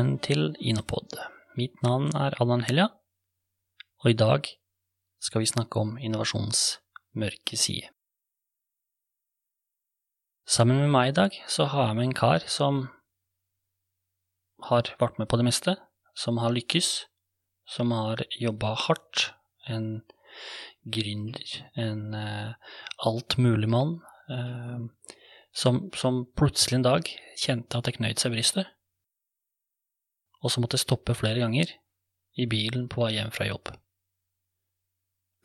Velkommen til Inopod. Mitt navn er Allan Helja, og i dag skal vi snakke om innovasjons mørke side. Sammen med meg i dag så har jeg med en kar som har vært med på det meste, som har lykkes, som har jobba hardt, en gründer, en uh, altmuligmann, uh, som, som plutselig en dag kjente at det knøyt seg i brystet og så måtte jeg stoppe flere ganger i bilen på vei hjem fra jobb.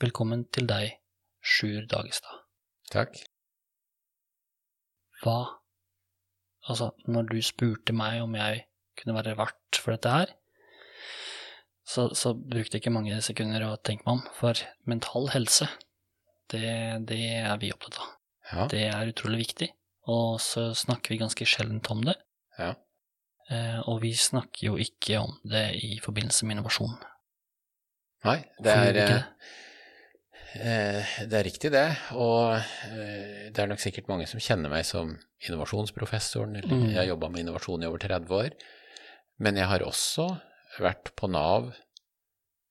Velkommen til deg, Sjur Dagestad. Takk. Hva Altså, når du spurte meg om jeg kunne være vert for dette her, så, så brukte jeg ikke mange sekunder å tenke meg om, for mental helse, det, det er vi opptatt av. Ja. Det er utrolig viktig, og så snakker vi ganske sjeldent om det. Ja. Eh, og vi snakker jo ikke om det i forbindelse med innovasjon. Nei, det er, eh, eh, det er riktig det. Og eh, det er nok sikkert mange som kjenner meg som innovasjonsprofessoren, eller Mm. jeg har jobba med innovasjon i over 30 år. Men jeg har også vært på Nav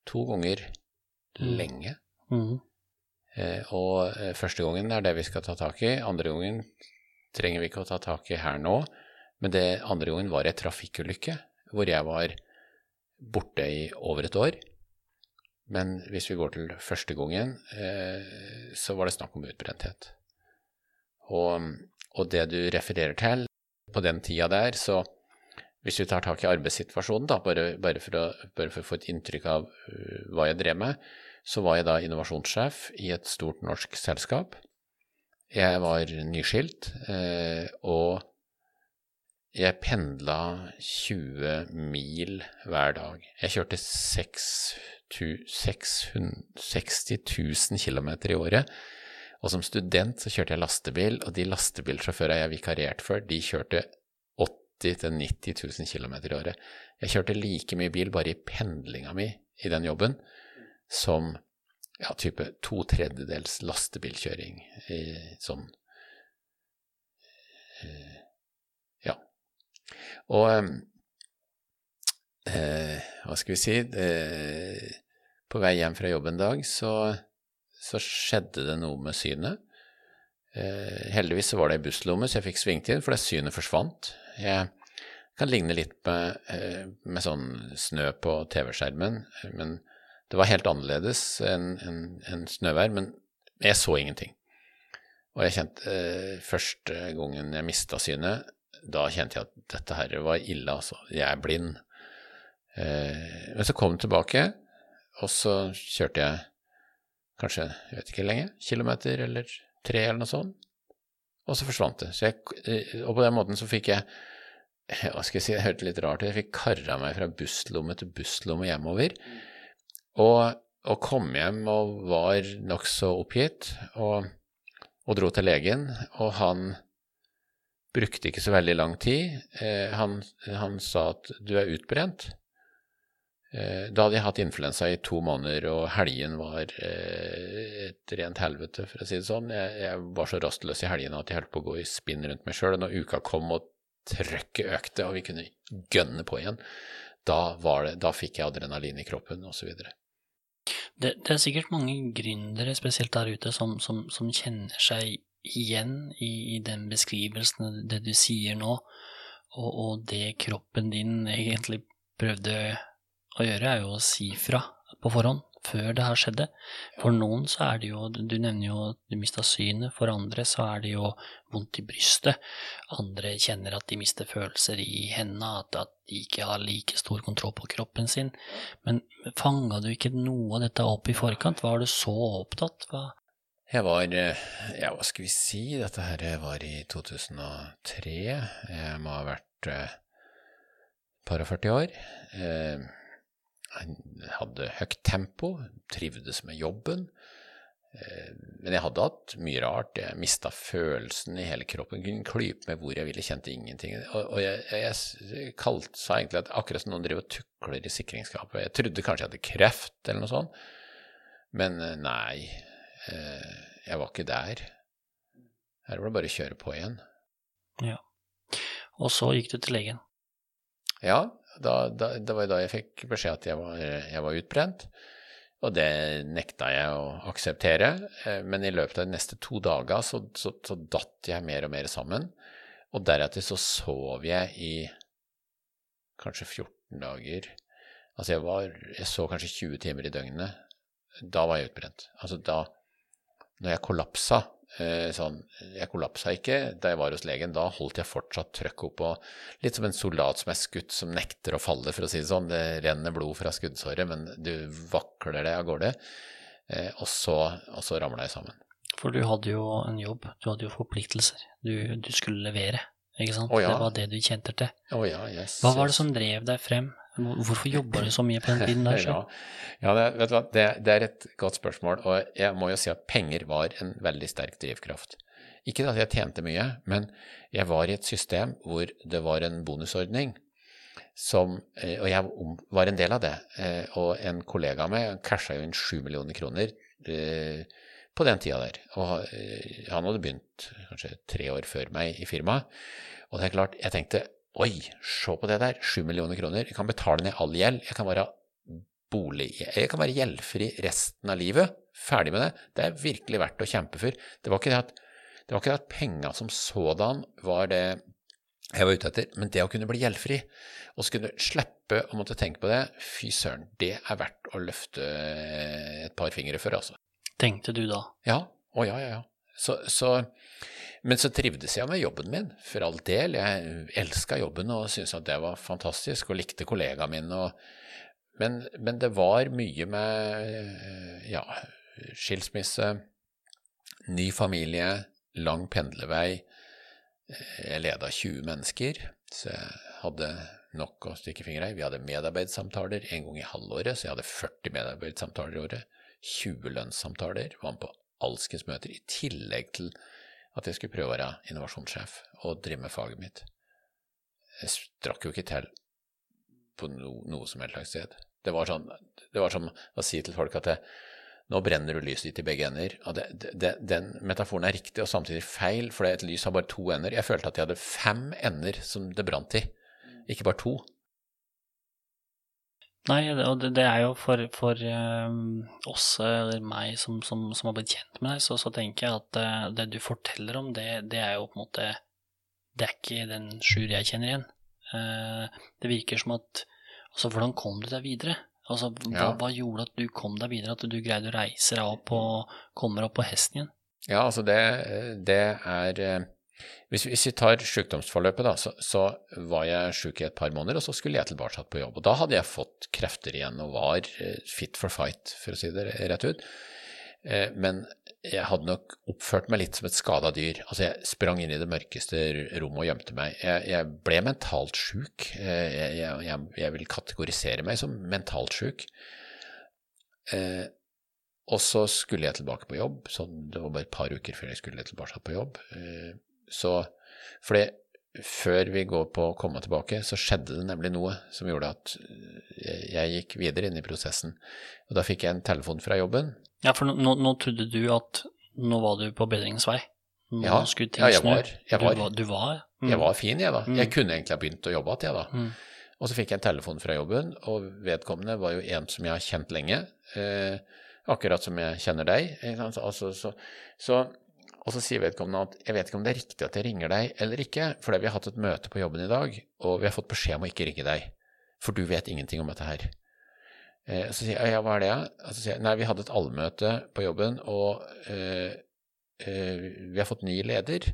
to ganger Mm. lenge. Mm. Eh, og første gangen er det vi skal ta tak i. Andre gangen trenger vi ikke å ta tak i her nå. Men det andre gangen var ei trafikkulykke hvor jeg var borte i over et år. Men hvis vi går til første gangen, eh, så var det snakk om utbrenthet. Og, og det du refererer til på den tida der, så hvis vi tar tak i arbeidssituasjonen, da, bare, bare, for, å, bare for å få et inntrykk av uh, hva jeg drev med, så var jeg da innovasjonssjef i et stort norsk selskap. Jeg var nyskilt, eh, og jeg pendla 20 mil hver dag. Jeg kjørte 6 600 60 000 km i året. Og som student så kjørte jeg lastebil, og de lastebilsjåførene jeg vikarierte for, de kjørte 80 000-90 000 km i året. Jeg kjørte like mye bil bare i pendlinga mi i den jobben som ja, type to tredjedels lastebilkjøring i sånn eh. Og eh, hva skal vi si eh, På vei hjem fra jobb en dag så, så skjedde det noe med synet. Eh, heldigvis så var det ei busslomme, så jeg fikk svingt inn, for det synet forsvant. Jeg kan ligne litt med, eh, med sånn snø på TV-skjermen, men det var helt annerledes enn en, en snøvær. Men jeg så ingenting. Og jeg kjente eh, første gangen jeg mista synet, da kjente jeg at dette her var ille, altså. Jeg er blind. Eh, men så kom den tilbake, og så kjørte jeg kanskje, jeg vet ikke lenge, kilometer eller tre eller noe sånt. Og så forsvant det. Så jeg, eh, og på den måten så fikk jeg hva skal jeg si, det hørtes litt rart ut, jeg fikk karra meg fra busslomme til busslomme hjemover. Og, og kom hjem og var nokså oppgitt, og, og dro til legen, og han brukte ikke så veldig lang tid. Eh, han, han sa at du er utbrent. Eh, da hadde jeg hatt influensa i to måneder, og helgen var eh, et rent helvete, for å si det sånn. Jeg, jeg var så rastløs i helgene at jeg holdt på å gå i spinn rundt meg sjøl. Når uka kom og trøkket økte, og vi kunne gønne på igjen, da, det, da fikk jeg adrenalin i kroppen, osv. Det, det er sikkert mange gründere, spesielt der ute, som, som, som kjenner seg igjen i, i den beskrivelsen, det du sier nå, og, og det kroppen din egentlig prøvde å gjøre, er jo å si fra på forhånd, før det her skjedde. For noen så er det jo, du nevner jo at du mista synet, for andre så er det jo vondt i brystet. Andre kjenner at de mister følelser i hendene, at, at de ikke har like stor kontroll på kroppen sin. Men fanga du ikke noe av dette opp i forkant? Var du så opptatt? Hva? Jeg var eh, Ja, hva skal vi si? Dette her var i 2003. Jeg må ha vært et par og 40 år. Eh, jeg hadde høyt tempo, trivdes med jobben. Eh, Men jeg hadde hatt mye rart. Jeg mista følelsen i hele kroppen. Kunne klype med hvor jeg ville, kjente ingenting. Og, jeg, jeg kalt, sa egentlig at akkurat som noen driver og tukler i sikringsskapet. Jeg trodde kanskje jeg hadde kreft eller noe sånt, men eh, nei. Eh, jeg var ikke der. Her var det bare å kjøre på igjen. Ja. Og så gikk du til legen. Ja, Da, da, det var da jeg fikk beskjed at jeg var, jeg var utbrent. Og det nekta jeg å akseptere. Eh, men i løpet av de neste to dager så, så, så datt jeg mer og mer sammen. Og deretter så sov jeg i kanskje 14 dager. Altså jeg, var, jeg så kanskje 20 timer i døgnet. Da var jeg utbrent. Altså da Når jeg kollapsa Eh, sånn, jeg kollapsa ikke da jeg var hos legen. Da holdt jeg fortsatt trøkket opp Litt som en soldat som er skutt, som nekter å falle, for å si det sånn. Det renner blod fra skuddsåret, men du vakler det av gårde. Eh, og så, og så ramla jeg sammen. For du hadde jo en jobb, du hadde jo forpliktelser. Du, du skulle levere, ikke sant? Oh, ja. Det var det du kjente til. Oh, ja, yes, Hva var det som drev deg frem? Hvorfor jobber du så mye på den tiden der? ja, ja det, vet du hva, det, det, er et godt spørsmål, og jeg må jo si at penger var en veldig sterk drivkraft. Ikke at jeg tjente mye, men jeg var i et system hvor det var en bonusordning som eh, Og jeg var en del av det. Eh, og en kollega av meg casha jo inn sju millioner kroner eh, på den tida der. Og han hadde begynt kanskje tre år før meg i firmaet. Og det er klart, jeg tenkte Oi, se på det der. Sju millioner kroner. Jeg kan betale ned all gjeld. Jeg kan være bolig Jeg kan være gjeldfri resten av livet. Ferdig med det. Det er virkelig verdt å kjempe for. Det var ikke det at, det ikke det at penga som sådan var det jeg var ute etter, men det å kunne bli gjeldfri, og så kunne slippe å måtte tenke på det, fy søren, det er verdt å løfte et par fingre for, altså. Tenkte du da? Ja. Å ja, ja, ja. Så, så men så trivdes jeg med jobben min, for all del. Jeg elska jobben og syntes at det var fantastisk, og likte kollegaene mine. Men, men, det var mye med ja, skilsmisse, ny familie, lang pendlervei. Jeg leda 20 mennesker, så jeg hadde nok å stikke fingre i. Vi hadde medarbeidssamtaler en gang i halvåret, så jeg hadde 40 medarbeidssamtaler i året. 20 lønnssamtaler. Var med på alskens møter, i tillegg til at jeg skulle prøve å være innovasjonssjef og drive med faget mitt. Jeg strakk jo ikke til på no, noe som helst slags sted. Det var, sånn, det var som å si til folk at det, nå brenner du lyset ditt i begge ender. Det, det, den metaforen er riktig og samtidig feil, for et lys har bare to ender. Jeg følte at jeg hadde fem ender som det brant i, ikke bare to. Nei, og det, det, er jo for, for um, oss, eller meg som, som, som, har blitt kjent med deg, så, så tenker jeg at uh, det du forteller om, det, det, er jo på en måte Det er ikke den Sjur jeg kjenner igjen. Uh, det virker som at Altså, hvordan kom du deg videre? Altså, hva, hva, gjorde at du kom deg videre, at du greide å reise deg opp og kommer opp på hesten igjen? Ja, altså, det, det er hvis, hvis, vi tar sykdomsforløpet, da, så, så var jeg syk i et par måneder, og så skulle jeg tilbake på jobb. Og da hadde jeg fått krefter igjen og var eh, fit for fight, for å si det rett ut. Eh, men jeg hadde nok oppført meg litt som et skada dyr. Altså, jeg sprang inn i det mørkeste rommet og gjemte meg. Jeg, jeg ble mentalt sjuk. Eh, jeg, jeg, jeg, vil kategorisere meg som mentalt sjuk. Og så skulle jeg tilbake på jobb. Sånn, det var bare et par uker før jeg skulle tilbake på jobb. Så fordi før vi går på å komme tilbake, så skjedde det nemlig noe som gjorde at eh, jeg gikk videre inn i prosessen. Og da fikk jeg en telefon fra jobben. Ja, for nå, nå trodde du at nå var du på bedringens vei? Nå ja, ja, jeg var. Jeg var, du var, du var, mm. jeg var fin, jeg, da. Mm. Jeg kunne egentlig ha begynt å jobbe igjen, jeg, da. Mm. Og så fikk jeg en telefon fra jobben, og vedkommende var jo en som jeg har kjent lenge. Eh, akkurat som jeg kjenner deg. Altså, så, så, og så sier vedkommende at jeg vet ikke om det er riktig at jeg ringer deg eller ikke, fordi vi har hatt et møte på jobben i dag, og vi har fått beskjed om å ikke ringe deg, for du vet ingenting om dette her. Eh, så sier jeg ja, hva er det, da? Så sier jeg nei, vi hadde et allmøte på jobben, og eh, eh, vi har fått ny leder.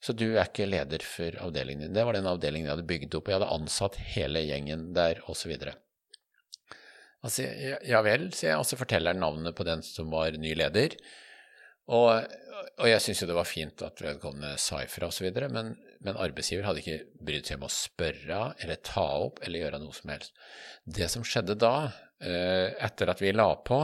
Så du er ikke leder for avdelingen din. Det var den avdelingen jeg hadde bygd opp, og jeg hadde ansatt hele gjengen der, osv. Altså, ja vel, sier jeg, og så forteller jeg navnet på den som var ny leder. Og, og jeg syns jo det var fint at vedkommende sa ifra osv., men, men arbeidsgiver hadde ikke brydd seg om å spørre eller ta opp eller gjøre noe som helst. Det som skjedde da, eh, etter at vi la på,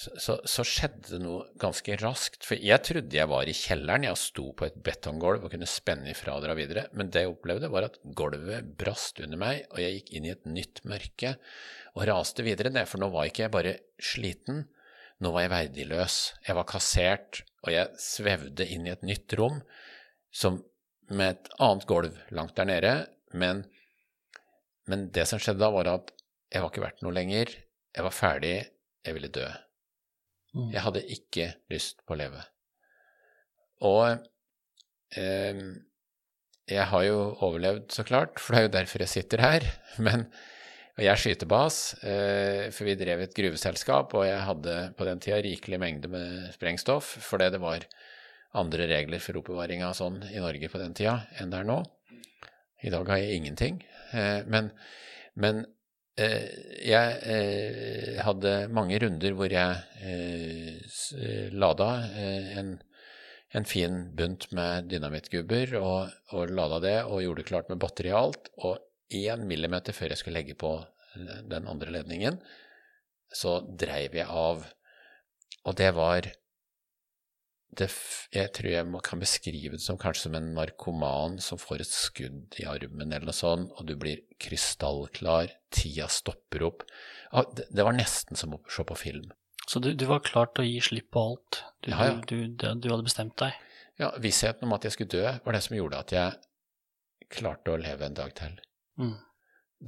så, så, så, skjedde det noe ganske raskt. For jeg trodde jeg var i kjelleren, jeg sto på et betonggulv og kunne spenne ifra og dra videre. Men det jeg opplevde, var at gulvet brast under meg, og jeg gikk inn i et nytt mørke og raste videre ned. For nå var ikke jeg bare sliten, nå var jeg verdiløs, jeg var kassert, og jeg svevde inn i et nytt rom som med et annet gulv langt der nede, men, men det som skjedde da, var at jeg var ikke verdt noe lenger. Jeg var ferdig. Jeg ville dø. Mm. Jeg hadde ikke lyst på å leve. Og eh, jeg har jo overlevd, så klart, for det er jo derfor jeg sitter her. Men, og jeg er skytebas, eh, for vi drev et gruveselskap, og jeg hadde på den tida rikelig mengde med sprengstoff, fordi det var andre regler for oppbevaring av sånn i Norge på den tida enn det er nå. I dag har jeg ingenting. Eh, men, men eh, jeg hadde mange runder hvor jeg lada en, en fin bunt med dynamittgubber og, og lada det og gjorde klart med batteri og alt. Og én millimeter før jeg skulle legge på eh, den andre ledningen, så dreiv jeg av. Og det var det, jeg tror jeg kan beskrive det som kanskje som en narkoman som får et skudd i armen eller noe sånt, og du blir krystallklar, tida stopper opp. Ja, det, det var nesten som å se på film. Så du, du var klar til å gi slipp på alt? Du, Ja, ja. Du, du, du hadde bestemt deg? Ja, Vissheten om at jeg skulle dø, var det som gjorde at jeg klarte å leve en dag til. Mm.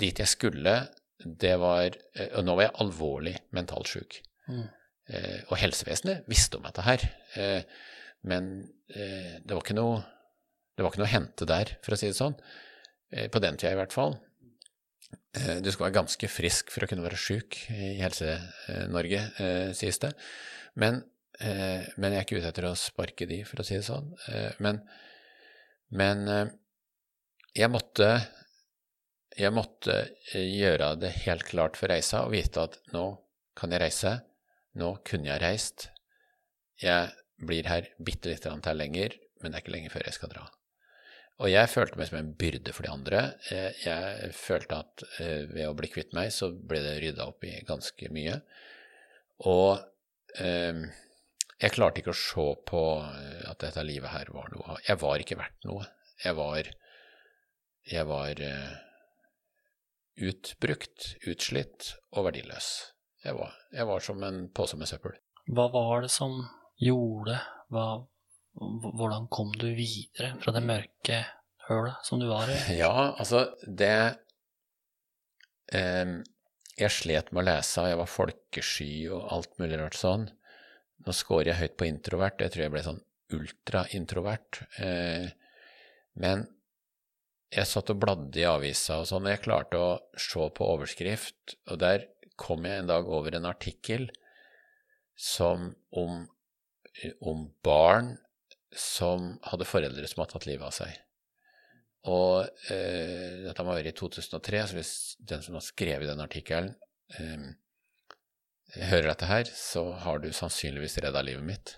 Dit jeg skulle, det var eh, Og nå var jeg alvorlig mentalt sjuk. Mm. Eh, og helsevesenet visste om dette her. Eh, men eh, det, var ikke noe, det var ikke noe å hente der, for å si det sånn. På den tida i hvert fall. Du skal være ganske frisk for å kunne være sjuk i Helse-Norge, sies det. Men, men jeg er ikke ute etter å sparke de, for å si det sånn. Men men jeg måtte jeg måtte eh, gjøre det helt klart for reisa og vite at nå kan jeg reise, nå kunne jeg reist, jeg blir her bitte lite grann til lenger, men det er ikke lenge før jeg skal dra. Og jeg følte meg som en byrde for de andre. Jeg følte at eh, ved å bli kvitt meg, så ble det rydda opp i ganske mye. Og eh, jeg klarte ikke å se på at dette livet her var noe Jeg var ikke verdt noe. Jeg var Jeg var eh, utbrukt, utslitt og verdiløs. Jeg var, jeg var som en pose med søppel. Hva var det som gjorde hva, Hvordan kom du videre fra det mørke hølet som du var i? Ja, altså, det eh, Jeg slet med å lese, jeg var folkesky og alt mulig rart sånn. Nå scorer jeg høyt på introvert, jeg tror jeg ble sånn ultraintrovert. Eh, men jeg satt og bladde i avisa og sånn, og jeg klarte å se på overskrift, og der kom jeg en dag over en artikkel som om, om barn som hadde foreldre som hadde tatt livet av seg. Og eh, dette må være i 2003, så hvis den som har skrevet den artikkelen, eh, hører dette her, så har du sannsynligvis redda livet mitt.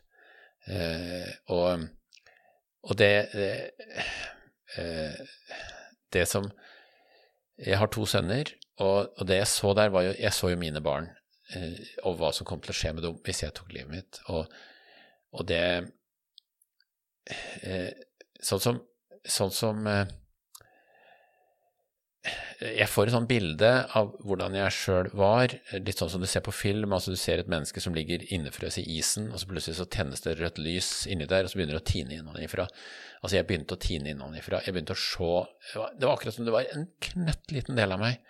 Eh, og, og det, det eh, Det som Jeg har to sønner, og, og det jeg så der, var jo Jeg så jo mine barn, eh, og hva som kom til å skje med dem hvis jeg tok livet mitt. Og, og det eh, Sånn som, sånn som eh, jeg får et sånt bilde av hvordan jeg sjøl var, litt sånn som du ser på film. altså Du ser et menneske som ligger innefrøs i isen, og så plutselig så tennes det rødt lys inni der, og så begynner det å tine innenfra. Altså, jeg begynte å tine innenfra. Jeg begynte å se Det var, det var akkurat som det var en knøttliten del av meg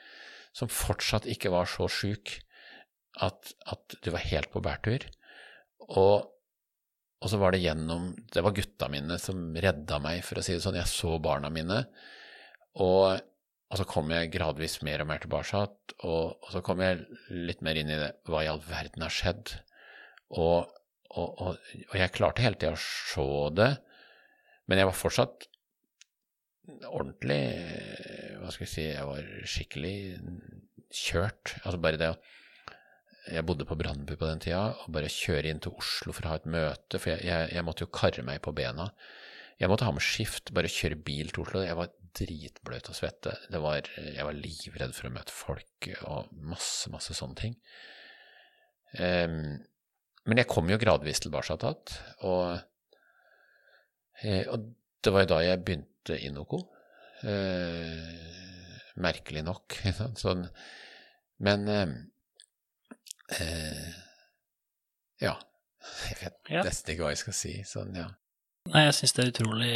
som fortsatt ikke var så sjuk at, at du var helt på bærtur. Og, og så var det gjennom Det var gutta mine som redda meg, for å si det sånn. Jeg så barna mine. Og og så kom jeg gradvis mer og mer tilbake, og, og så kom jeg litt mer inn i det. Hva i all verden har skjedd? Og, og, og, jeg klarte hele tida å se det, men jeg var fortsatt ordentlig Hva skal jeg si Jeg var skikkelig kjørt. Altså bare det at Jeg bodde på Brandbu på den tida, og bare kjøre inn til Oslo for å ha et møte, for jeg, jeg, jeg måtte jo karre meg på bena. Jeg måtte ha med skift, bare kjøre bil til Oslo. Jeg var dritbløt og svette. Det var, jeg var livredd for å møte folk og masse, masse sånne ting. Um, men jeg kom jo gradvis tilbake igjen, og, eh, og det var jo da jeg begynte i Noco. Uh, merkelig nok. sånn. Men uh, ja. Jeg vet Ja. nesten ikke hva jeg skal si. Sånn, ja. Nei, jeg syns det er utrolig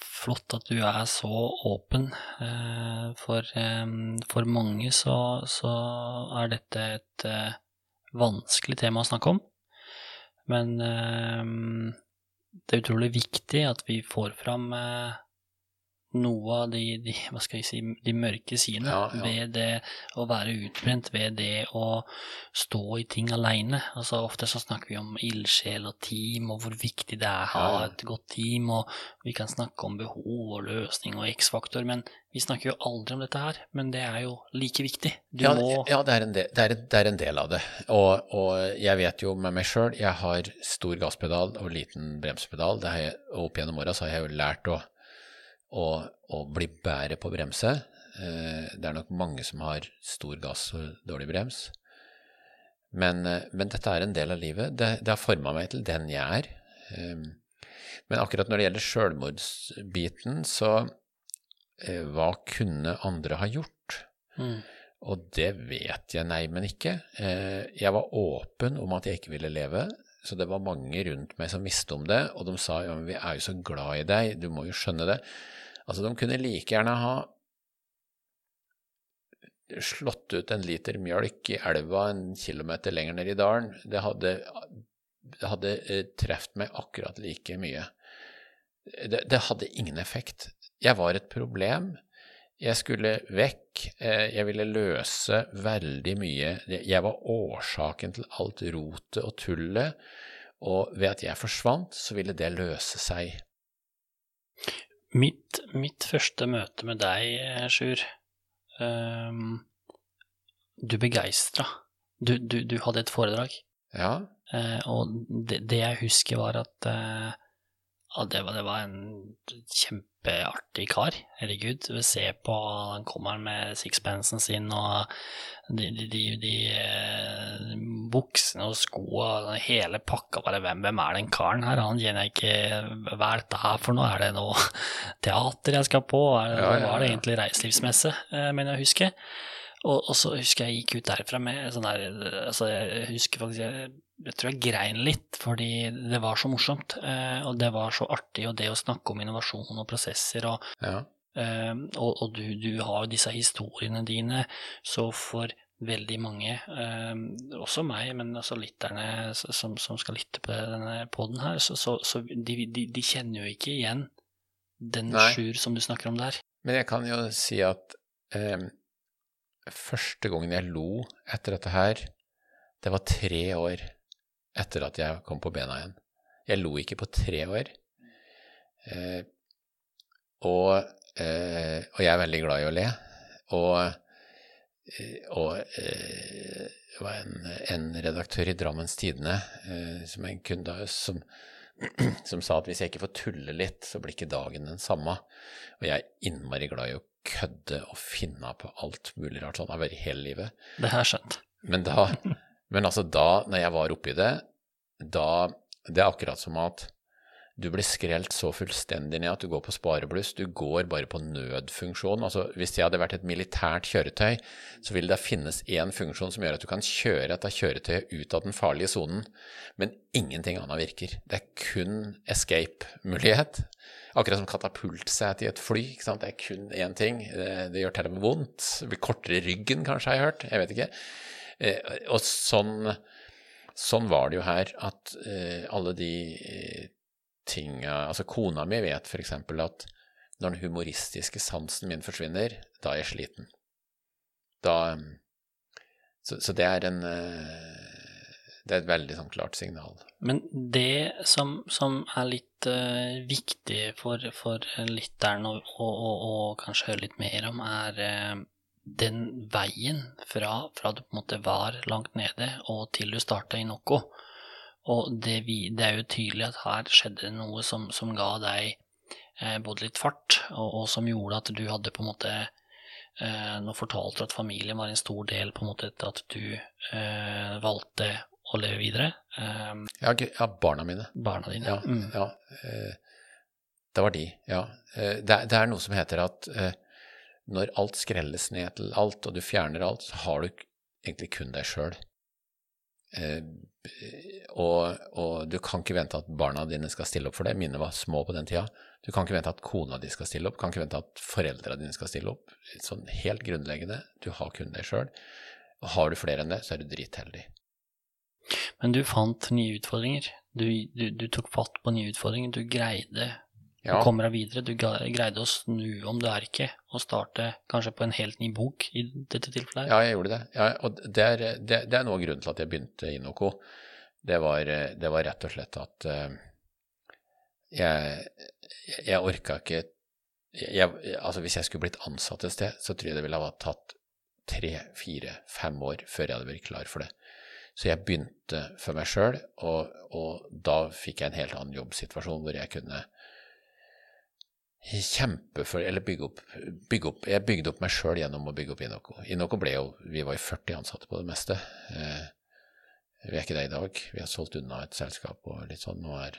flott at du er så åpen. Eh, for, eh, for mange så, så, er dette et eh, vanskelig tema å snakke om. Men det er utrolig viktig at vi får fram noe av de, de, hva skal jeg si, de mørke sidene ja, ja. ved det å være utbrent, ved det å stå i ting aleine. Altså, ofte så snakker vi om ildsjel og team, og hvor viktig det er å ha et godt team, og vi kan snakke om behov og løsning og X-faktor, men vi snakker jo aldri om dette her. Men det er jo like viktig. Du ja, må Ja, det er, del, det, er, det er, en del, av det. Og, og jeg vet jo med meg sjøl, jeg har stor gasspedal og liten bremsepedal. Det har jeg, og opp gjennom åra så har jeg jo lært å og, å bli bedre på å bremse. Eh, det er nok mange som har stor gass og dårlig brems. Men, eh, men dette er en del av livet. Det, det har forma meg til den jeg er. Eh, men akkurat når det gjelder sjølmordsbiten, så hva kunne andre ha gjort? Mm. Og det vet jeg neimen ikke. Jeg var åpen om at jeg ikke ville leve, så det var mange rundt meg som visste om det, og de sa ja, men vi er jo så glad i deg, du må jo skjønne det. Altså, de kunne like gjerne ha slått ut en liter mjølk i elva en kilometer lenger ned i dalen. Det hadde, det hadde eh, truffet meg akkurat like mye. Det, det, hadde ingen effekt. Jeg var et problem. Jeg skulle vekk. Eh, jeg ville løse veldig mye. Jeg var årsaken til alt rotet og tullet. Og ved at jeg forsvant, så ville det løse seg. Mitt, mitt første møte med deg, Sjur um, Du begeistra. Du, du, du, hadde et foredrag. Ja. Uh, og det, det, jeg husker, var at uh, ja, det, var, det var en kjempeartig kar. Herregud. Se på Han kommer med sixpensen sin og de, de, de, de eh, buksene og skoa, hele pakka. Bare hvem, hvem er den karen her? Han kjenner jeg ikke Hva er dette her for noe? Er det noe teater jeg skal på? Er, ja, ja, ja. Var det egentlig reiselivsmesse, eh, mener jeg å huske. Og, og, så husker jeg gikk ut derfra med sånn der altså Jeg husker faktisk jeg, jeg tror jeg grein litt, fordi det var så morsomt. Eh, og det var så artig, og det å snakke om innovasjon og prosesser og ja. eh, Og, og du, du, har disse historiene dine, så for veldig mange, eh, også meg, men også lytterne som, som, skal lytte på denne poden her, så, så, så de, de, de, kjenner jo ikke igjen den Sjur som du snakker om der. Men jeg kan jo si at eh, første gangen jeg lo etter dette her, det var tre år etter at jeg kom på bena igjen. Jeg lo ikke på tre år. Eh, og, eh, og, jeg er veldig glad i å le. Og, eh, og eh, det var en, en, redaktør i Drammens Tidende eh, som en kunde som, som sa at hvis jeg ikke får tulle litt, så blir ikke dagen den samme. Og jeg er innmari glad i å kødde og finne på alt mulig rart sånn. Har vært hele livet. Det har jeg skjønt. Men da Men altså da, når jeg var oppi det, da Det er akkurat som at du blir skrelt så fullstendig ned at du går på sparebluss. Du går bare på nødfunksjon. Altså, hvis jeg hadde vært et militært kjøretøy, så ville det finnes én funksjon som gjør at du kan kjøre dette kjøretøyet ut av den farlige sonen, men ingenting annet virker. Det er kun escape-mulighet. Akkurat som katapultsete i et fly. ikke sant? Det er kun én ting. Det, det gjør med vondt. Det blir kortere i ryggen, kanskje, har jeg hørt. Jeg vet ikke. Eh, og sånn, sånn, var det jo her, at eh, alle de eh, tinga Altså, kona mi vet f.eks. at når den humoristiske sansen min forsvinner, da er jeg sliten. Da Så, så det er en det er et veldig sånn klart signal. Men det som, som er litt uh, viktig for, for lytteren å, å, kanskje høre litt mer om, er uh, den veien fra, fra, du på en måte var langt nede og til du starta i Noko. Og det, vi, det, er jo tydelig at her skjedde noe som, som ga deg eh, både litt fart, og, og, som gjorde at du hadde på en måte eh, Nå fortalte du at familien var en stor del på en måte etter at du eh, valgte å leve videre. Eh, ja, ja, barna mine. Barna dine. Ja, mm. ja eh, det var de, ja. Eh, det, det, er noe som heter at når alt skrelles ned til alt, og du fjerner alt, så har du egentlig kun deg sjøl. Eh, og, og, du kan ikke vente at barna dine skal stille opp for det. Mine var små på den tida. Du kan ikke vente at kona di skal stille opp. Kan ikke vente at foreldra dine skal stille opp. Sånn helt grunnleggende. Du har kun deg sjøl. Har du flere enn det, så er du dritheldig. Men du fant nye utfordringer. Du, du, du tok fatt på nye utfordringer. Du greide ja. Du kommer deg videre. Du greide å snu om du er ikke, og starte kanskje på en helt ny bok i dette tilfellet. Ja, jeg gjorde det. Ja, og det er, det, det er, noe av grunnen til at jeg begynte i Noco. Det var, det var rett og slett at uh, jeg, jeg orka ikke jeg, Altså, hvis jeg skulle blitt ansatt et sted, så tror jeg det ville ha tatt tre, fire, fem år før jeg hadde vært klar for det. Så jeg begynte for meg sjøl, og, og, da fikk jeg en helt annen jobbsituasjon hvor jeg kunne kjempe for Eller bygge opp, bygge opp Jeg bygde opp meg sjøl gjennom å bygge opp Inoco. Inoco ble jo Vi var jo 40 ansatte på det meste. Eh, vi er ikke det i dag. Vi har solgt unna et selskap og litt sånn. Nå er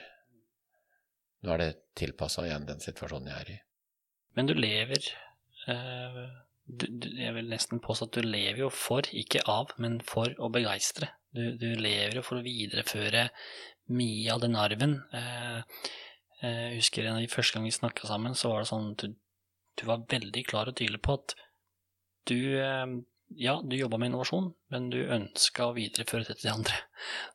nå er det tilpassa igjen den situasjonen jeg er i. Men du lever eh, du, du, Jeg vil nesten påstå at du lever jo for, ikke av, men for å begeistre. Du, du lever jo for å videreføre mye av den arven. Eh jeg husker en av de første gangene vi snakka sammen, så var det sånn at du, du var veldig klar og tydelig på at du eh, ja, du jobba med innovasjon, men du ønska å videreføre det til de andre.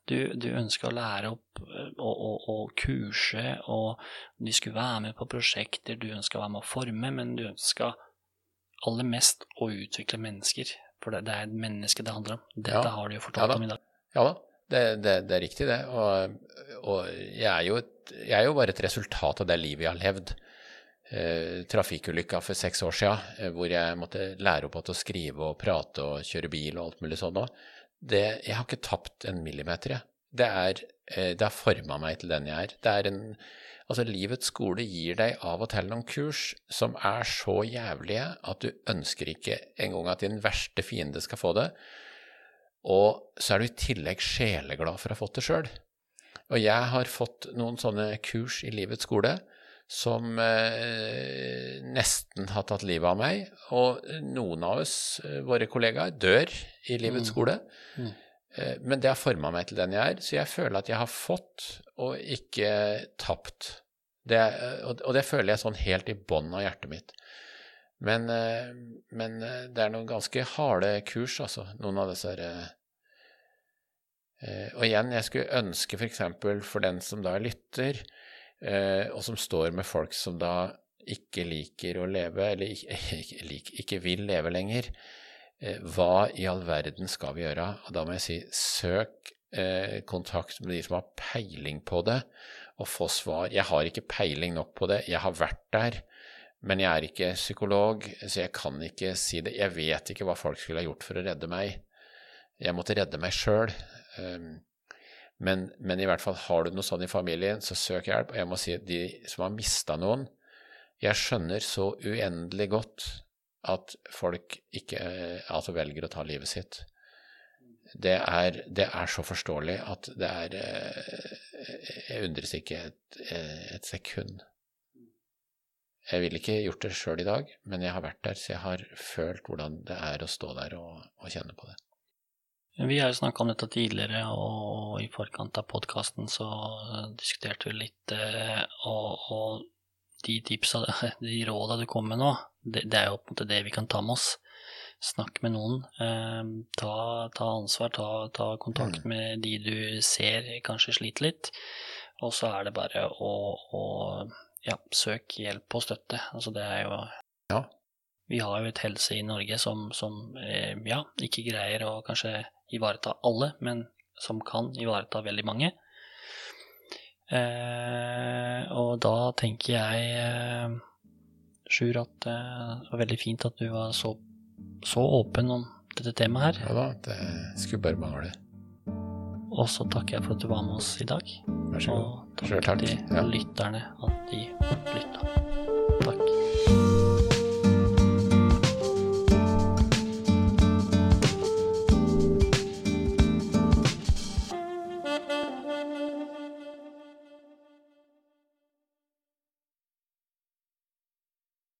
Du, du ønska å lære opp og, og, og, kurse, og de skulle være med på prosjekter, du ønska å være med å forme, men du ønska aller mest å utvikle mennesker. For det, det er et menneske det handler om. Dette ja. har du jo fortalt ja, om i dag. Ja da, det, det, det er riktig, det. Og, og jeg, er jo et, jeg er jo bare et resultat av det livet jeg har levd eh, trafikkulykka for seks år sia, eh, hvor jeg måtte lære opp til å skrive og prate og kjøre bil og alt mulig sånn òg, jeg har ikke tapt en millimeter, jeg. Det, er, eh, det har forma meg til den jeg er. Det er en Altså, livets skole gir deg av og til noen kurs som er så jævlige at du ønsker ikke engang at din verste fiende skal få det. Og så er du i tillegg sjeleglad for å ha fått det sjøl. Og jeg har fått noen sånne kurs i livets skole som eh, nesten har tatt livet av meg. Og noen av oss, eh, våre kollegaer, dør i livets mm. skole. Mm. Eh, men det har forma meg til den jeg er, så jeg føler at jeg har fått og ikke tapt. Det, og, og det føler jeg sånn helt i bånn av hjertet mitt. Men, eh, men, eh, det er noen ganske harde kurs, altså, noen av disse her, Og igjen, jeg skulle ønske f.eks. For, for den som da lytter, Eh, og som står med folk som da ikke liker å leve, eller ikke, ikke vil leve lenger. Eh, hva i all verden skal vi gjøre? Og da må jeg si søk eh, kontakt med de som har peiling på det, og få svar. Jeg har ikke peiling nok på det, jeg har vært der. Men jeg er ikke psykolog, så jeg kan ikke si det. Jeg vet ikke hva folk skulle ha gjort for å redde meg. Jeg måtte redde meg sjøl. Men, men, i hvert fall har du noe sånn i familien, så søk hjelp. Og jeg må si at de som har mista noen Jeg skjønner så uendelig godt at folk ikke altså velger å ta livet sitt. Det er, det er så forståelig at det er Jeg undres ikke et, et sekund. Jeg ville ikke gjort det sjøl i dag, men jeg har vært der, så jeg har følt hvordan det er å stå der og, og kjenne på det. Vi har jo snakka om dette tidligere, og i forkant av podkasten så diskuterte vi litt, eh, og, og de tipsa, de råda du kom med nå, det, det, er jo på en måte det vi kan ta med oss. Snakk med noen. Eh, ta, ta, ansvar, ta, ta kontakt mm. med de du ser kanskje sliter litt. Og så er det bare å, å ja, søk hjelp og støtte. Altså det er jo ja. Vi har jo et helse i Norge som, som eh, ja, ikke greier å kanskje ivareta alle, men som kan ivareta veldig mange. Eh, og da tenker jeg, eh, Sjur, at eh, det var veldig fint at du var så, så, åpen om dette temaet her. Ja da, det skulle bare mangle. Og så takker jeg for at du var med oss i dag. Vær så god. Og takk til lytterne at de lytta. Takk.